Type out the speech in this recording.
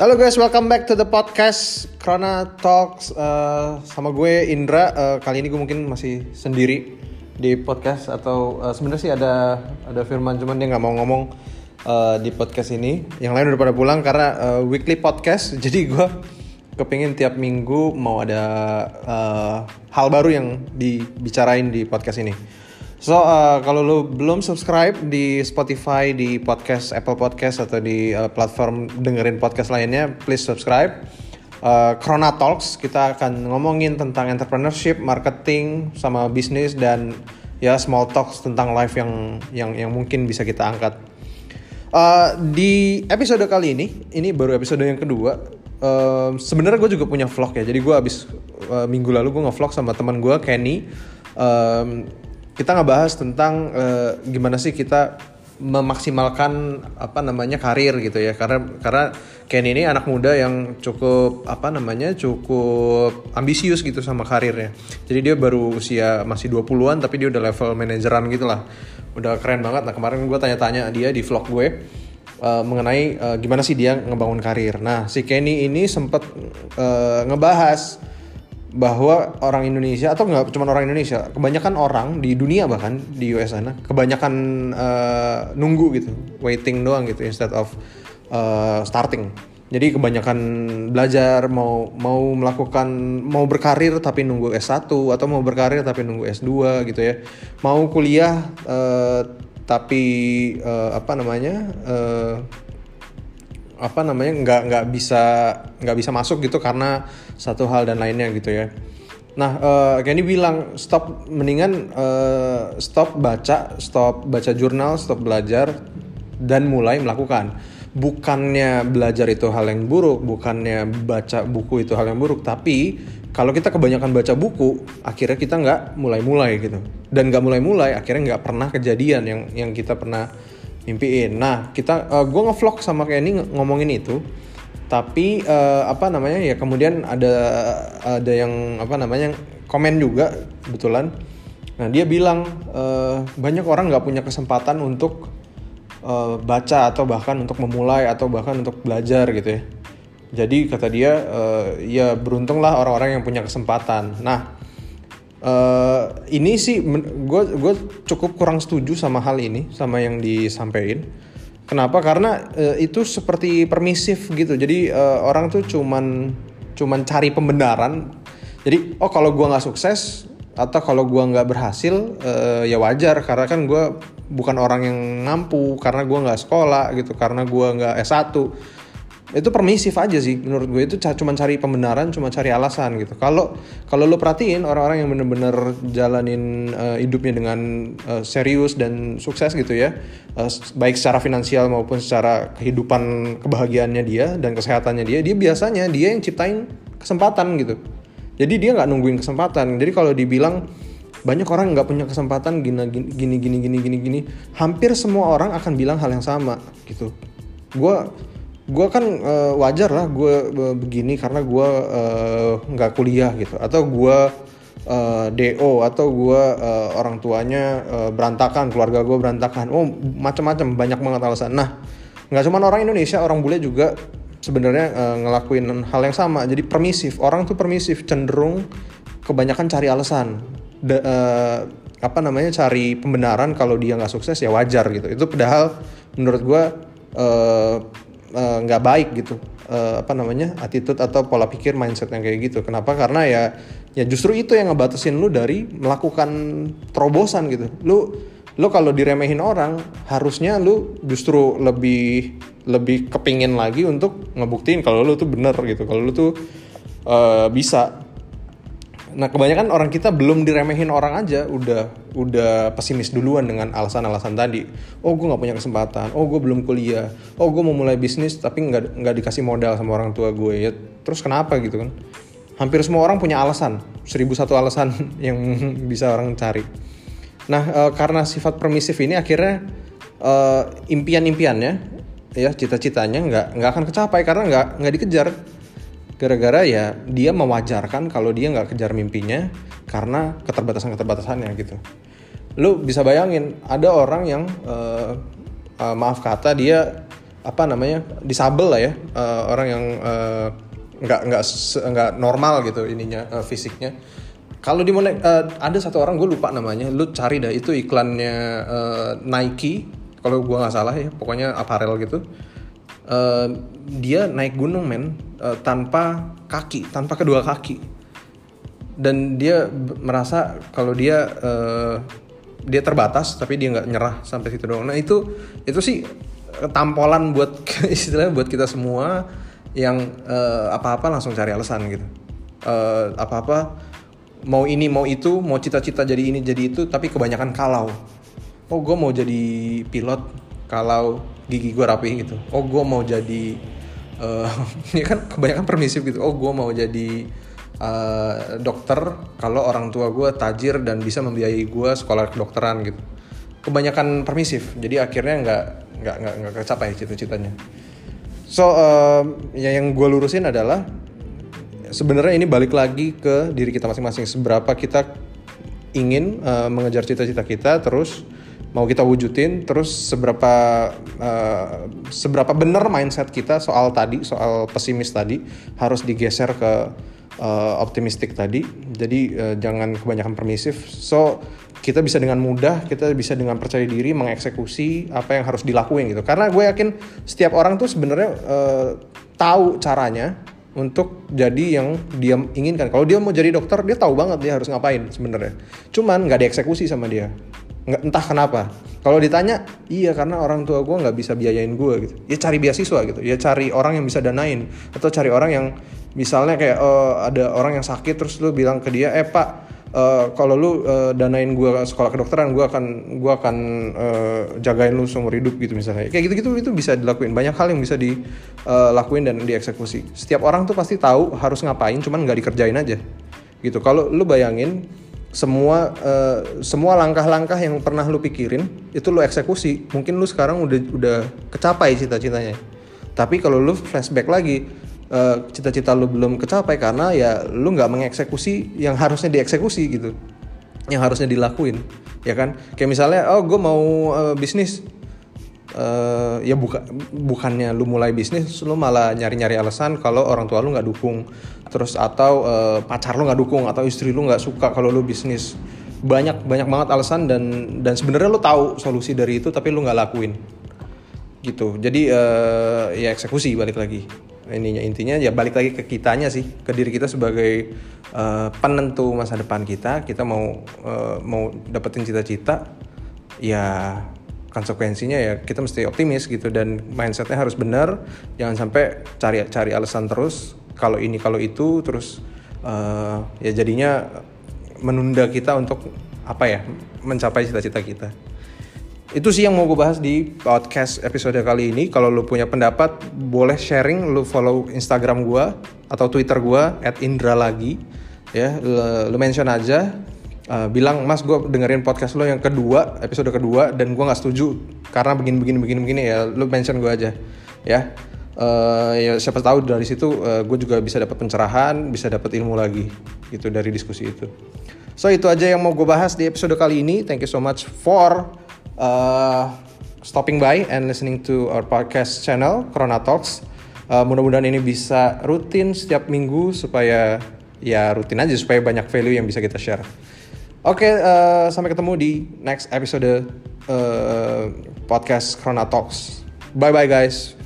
Halo guys, welcome back to the podcast Krona Talks uh, sama gue Indra. Uh, kali ini gue mungkin masih sendiri di podcast atau uh, sebenarnya sih ada ada Firman cuman dia nggak mau ngomong uh, di podcast ini. Yang lain udah pada pulang karena uh, weekly podcast. Jadi gue kepingin tiap minggu mau ada uh, hal baru yang dibicarain di podcast ini. So uh, kalau lo belum subscribe di Spotify, di podcast Apple Podcast atau di uh, platform dengerin podcast lainnya, please subscribe. Uh, Krona Talks kita akan ngomongin tentang entrepreneurship, marketing, sama bisnis dan ya small talks tentang life yang yang yang mungkin bisa kita angkat. Uh, di episode kali ini, ini baru episode yang kedua. Uh, Sebenarnya gue juga punya vlog ya. Jadi gue abis uh, minggu lalu gue ngevlog sama teman gue Kenny. Um, kita ngebahas tentang uh, gimana sih kita memaksimalkan apa namanya karir gitu ya. Karena karena Ken ini anak muda yang cukup apa namanya cukup ambisius gitu sama karirnya. Jadi dia baru usia masih 20-an tapi dia udah level manajeran gitu lah udah keren banget. Nah kemarin gue tanya-tanya dia di vlog gue uh, mengenai uh, gimana sih dia ngebangun karir. Nah si Kenny ini sempet uh, ngebahas bahwa orang Indonesia atau nggak cuma orang Indonesia, kebanyakan orang di dunia bahkan di US sana kebanyakan uh, nunggu gitu, waiting doang gitu instead of uh, starting. Jadi kebanyakan belajar mau mau melakukan mau berkarir tapi nunggu S1 atau mau berkarir tapi nunggu S2 gitu ya. Mau kuliah uh, tapi uh, apa namanya? Uh, apa namanya nggak nggak bisa nggak bisa masuk gitu karena satu hal dan lainnya gitu ya. Nah, uh, Kenny bilang stop mendingan uh, stop baca, stop baca jurnal, stop belajar dan mulai melakukan. Bukannya belajar itu hal yang buruk, bukannya baca buku itu hal yang buruk, tapi kalau kita kebanyakan baca buku, akhirnya kita nggak mulai-mulai gitu. Dan nggak mulai-mulai, akhirnya nggak pernah kejadian yang yang kita pernah mimpiin. Nah, kita uh, gue ngevlog sama Kenny ngomongin itu. Tapi uh, apa namanya ya kemudian ada ada yang apa namanya komen juga kebetulan. Nah, dia bilang uh, banyak orang nggak punya kesempatan untuk uh, baca atau bahkan untuk memulai atau bahkan untuk belajar gitu ya. Jadi kata dia uh, ya beruntunglah orang-orang yang punya kesempatan. Nah, uh, ini sih gue gue cukup kurang setuju sama hal ini sama yang disampaikan. Kenapa? Karena uh, itu seperti permisif gitu. Jadi uh, orang tuh cuman cuman cari pembenaran. Jadi oh kalau gue nggak sukses atau kalau gue nggak berhasil uh, ya wajar. Karena kan gue bukan orang yang mampu karena gue nggak sekolah gitu karena gue nggak S1 itu permisif aja sih menurut gue. Itu cuma cari pembenaran cuma cari alasan gitu. Kalau kalau lo perhatiin orang-orang yang bener-bener jalanin uh, hidupnya dengan uh, serius dan sukses gitu ya uh, baik secara finansial maupun secara kehidupan kebahagiaannya dia dan kesehatannya dia dia biasanya dia yang ciptain kesempatan gitu. Jadi dia nggak nungguin kesempatan. Jadi kalau dibilang banyak orang nggak punya kesempatan gini gini gini gini gini gini hampir semua orang akan bilang hal yang sama gitu. Gue gue kan uh, wajar lah gue uh, begini karena gue nggak uh, kuliah gitu. Atau gue uh, do atau gue uh, orang tuanya uh, berantakan keluarga gue berantakan. Oh macam-macam banyak banget alasan. Nah nggak cuma orang Indonesia orang bule juga sebenarnya uh, ngelakuin hal yang sama. Jadi permisif orang tuh permisif cenderung kebanyakan cari alasan. De, uh, apa namanya cari pembenaran kalau dia nggak sukses ya wajar gitu. Itu padahal menurut gue nggak uh, baik gitu. Uh, apa namanya attitude atau pola pikir mindset yang kayak gitu. Kenapa? Karena ya ya justru itu yang ngebatasin lu dari melakukan terobosan gitu. Lu lu kalau diremehin orang harusnya lu justru lebih lebih kepingin lagi untuk ngebuktiin kalau lu tuh bener gitu. Kalau lu tuh uh, bisa Nah kebanyakan orang kita belum diremehin orang aja udah udah pesimis duluan dengan alasan-alasan tadi. Oh gue nggak punya kesempatan. Oh gue belum kuliah. Oh gue mau mulai bisnis tapi nggak nggak dikasih modal sama orang tua gue ya. Terus kenapa gitu kan? Hampir semua orang punya alasan. Seribu satu alasan yang bisa orang cari. Nah e, karena sifat permisif ini akhirnya e, impian-impiannya ya cita-citanya nggak nggak akan kecapai karena nggak nggak dikejar gara-gara ya dia mewajarkan kalau dia nggak kejar mimpinya karena keterbatasan-keterbatasannya gitu. Lu bisa bayangin ada orang yang uh, uh, maaf kata dia apa namanya disabel lah ya uh, orang yang uh, nggak nggak normal gitu ininya uh, fisiknya kalau di uh, ada satu orang gue lupa namanya lu cari dah itu iklannya uh, Nike kalau gue nggak salah ya pokoknya apparel gitu dia naik gunung men uh, tanpa kaki tanpa kedua kaki. Dan dia merasa kalau dia uh, dia terbatas tapi dia nggak nyerah sampai situ doang. Nah itu itu sih tampolan buat istilahnya buat kita semua yang uh, apa-apa langsung cari alasan gitu. Uh, apa-apa mau ini mau itu mau cita-cita jadi ini jadi itu tapi kebanyakan kalau. Oh gue mau jadi pilot kalau gigi gue rapi gitu. Oh gue mau jadi uh, ya kan kebanyakan permisif gitu. Oh gue mau jadi uh, dokter kalau orang tua gue tajir dan bisa membiayai gue sekolah kedokteran gitu. Kebanyakan permisif. Jadi akhirnya nggak nggak nggak nggak kecapai cita-citanya. So uh, ya yang gue lurusin adalah sebenarnya ini balik lagi ke diri kita masing-masing. Seberapa kita ingin uh, mengejar cita-cita kita terus mau kita wujudin terus seberapa uh, seberapa benar mindset kita soal tadi soal pesimis tadi harus digeser ke uh, optimistik tadi jadi uh, jangan kebanyakan permisif so kita bisa dengan mudah, kita bisa dengan percaya diri mengeksekusi apa yang harus dilakuin gitu. Karena gue yakin setiap orang tuh sebenarnya uh, tahu caranya untuk jadi yang dia inginkan. Kalau dia mau jadi dokter, dia tahu banget dia harus ngapain sebenarnya. Cuman nggak dieksekusi sama dia. Nggak, entah kenapa. Kalau ditanya, iya karena orang tua gue nggak bisa biayain gue gitu. Ya cari beasiswa gitu. Ya cari orang yang bisa danain atau cari orang yang misalnya kayak uh, ada orang yang sakit terus lu bilang ke dia, eh pak Uh, kalau lu uh, danain gue sekolah kedokteran gue akan gue akan uh, jagain lu seumur hidup gitu misalnya kayak gitu gitu itu bisa dilakuin banyak hal yang bisa dilakuin dan dieksekusi setiap orang tuh pasti tahu harus ngapain cuman nggak dikerjain aja gitu kalau lu bayangin semua uh, semua langkah-langkah yang pernah lu pikirin itu lu eksekusi. Mungkin lu sekarang udah udah kecapai cita-citanya. Tapi kalau lu flashback lagi Eh, cita-cita lu belum kecapai karena ya lu nggak mengeksekusi yang harusnya dieksekusi gitu. Yang harusnya dilakuin ya kan? Kayak misalnya oh gue mau uh, bisnis. Uh, ya buka bukannya lu mulai bisnis lu malah nyari-nyari alasan kalau orang tua lu nggak dukung terus atau uh, pacar lu nggak dukung atau istri lu nggak suka kalau lu bisnis. Banyak banyak banget alasan dan dan sebenarnya lu tahu solusi dari itu tapi lu nggak lakuin. Gitu. Jadi uh, ya eksekusi balik lagi. Ininya intinya ya balik lagi ke kitanya sih ke diri kita sebagai uh, penentu masa depan kita. Kita mau uh, mau dapetin cita-cita ya konsekuensinya ya kita mesti optimis gitu. Dan mindsetnya harus benar. Jangan sampai cari cari alasan terus kalau ini kalau itu terus uh, ya jadinya menunda kita untuk apa ya mencapai cita-cita kita itu sih yang mau gue bahas di podcast episode kali ini. Kalau lu punya pendapat, boleh sharing. Lu follow Instagram gue atau Twitter gue @indra lagi. Ya, lu, mention aja. Uh, bilang mas gue dengerin podcast lo yang kedua episode kedua dan gue nggak setuju karena begini begini begini begini ya lu mention gue aja ya uh, ya siapa tahu dari situ uh, gue juga bisa dapat pencerahan bisa dapat ilmu lagi gitu dari diskusi itu so itu aja yang mau gue bahas di episode kali ini thank you so much for uh, stopping by and listening to our podcast channel Corona Talks. Uh, mudah-mudahan ini bisa rutin setiap minggu supaya ya rutin aja supaya banyak value yang bisa kita share. Oke, okay, uh, sampai ketemu di next episode uh, podcast Corona Talks. Bye bye guys.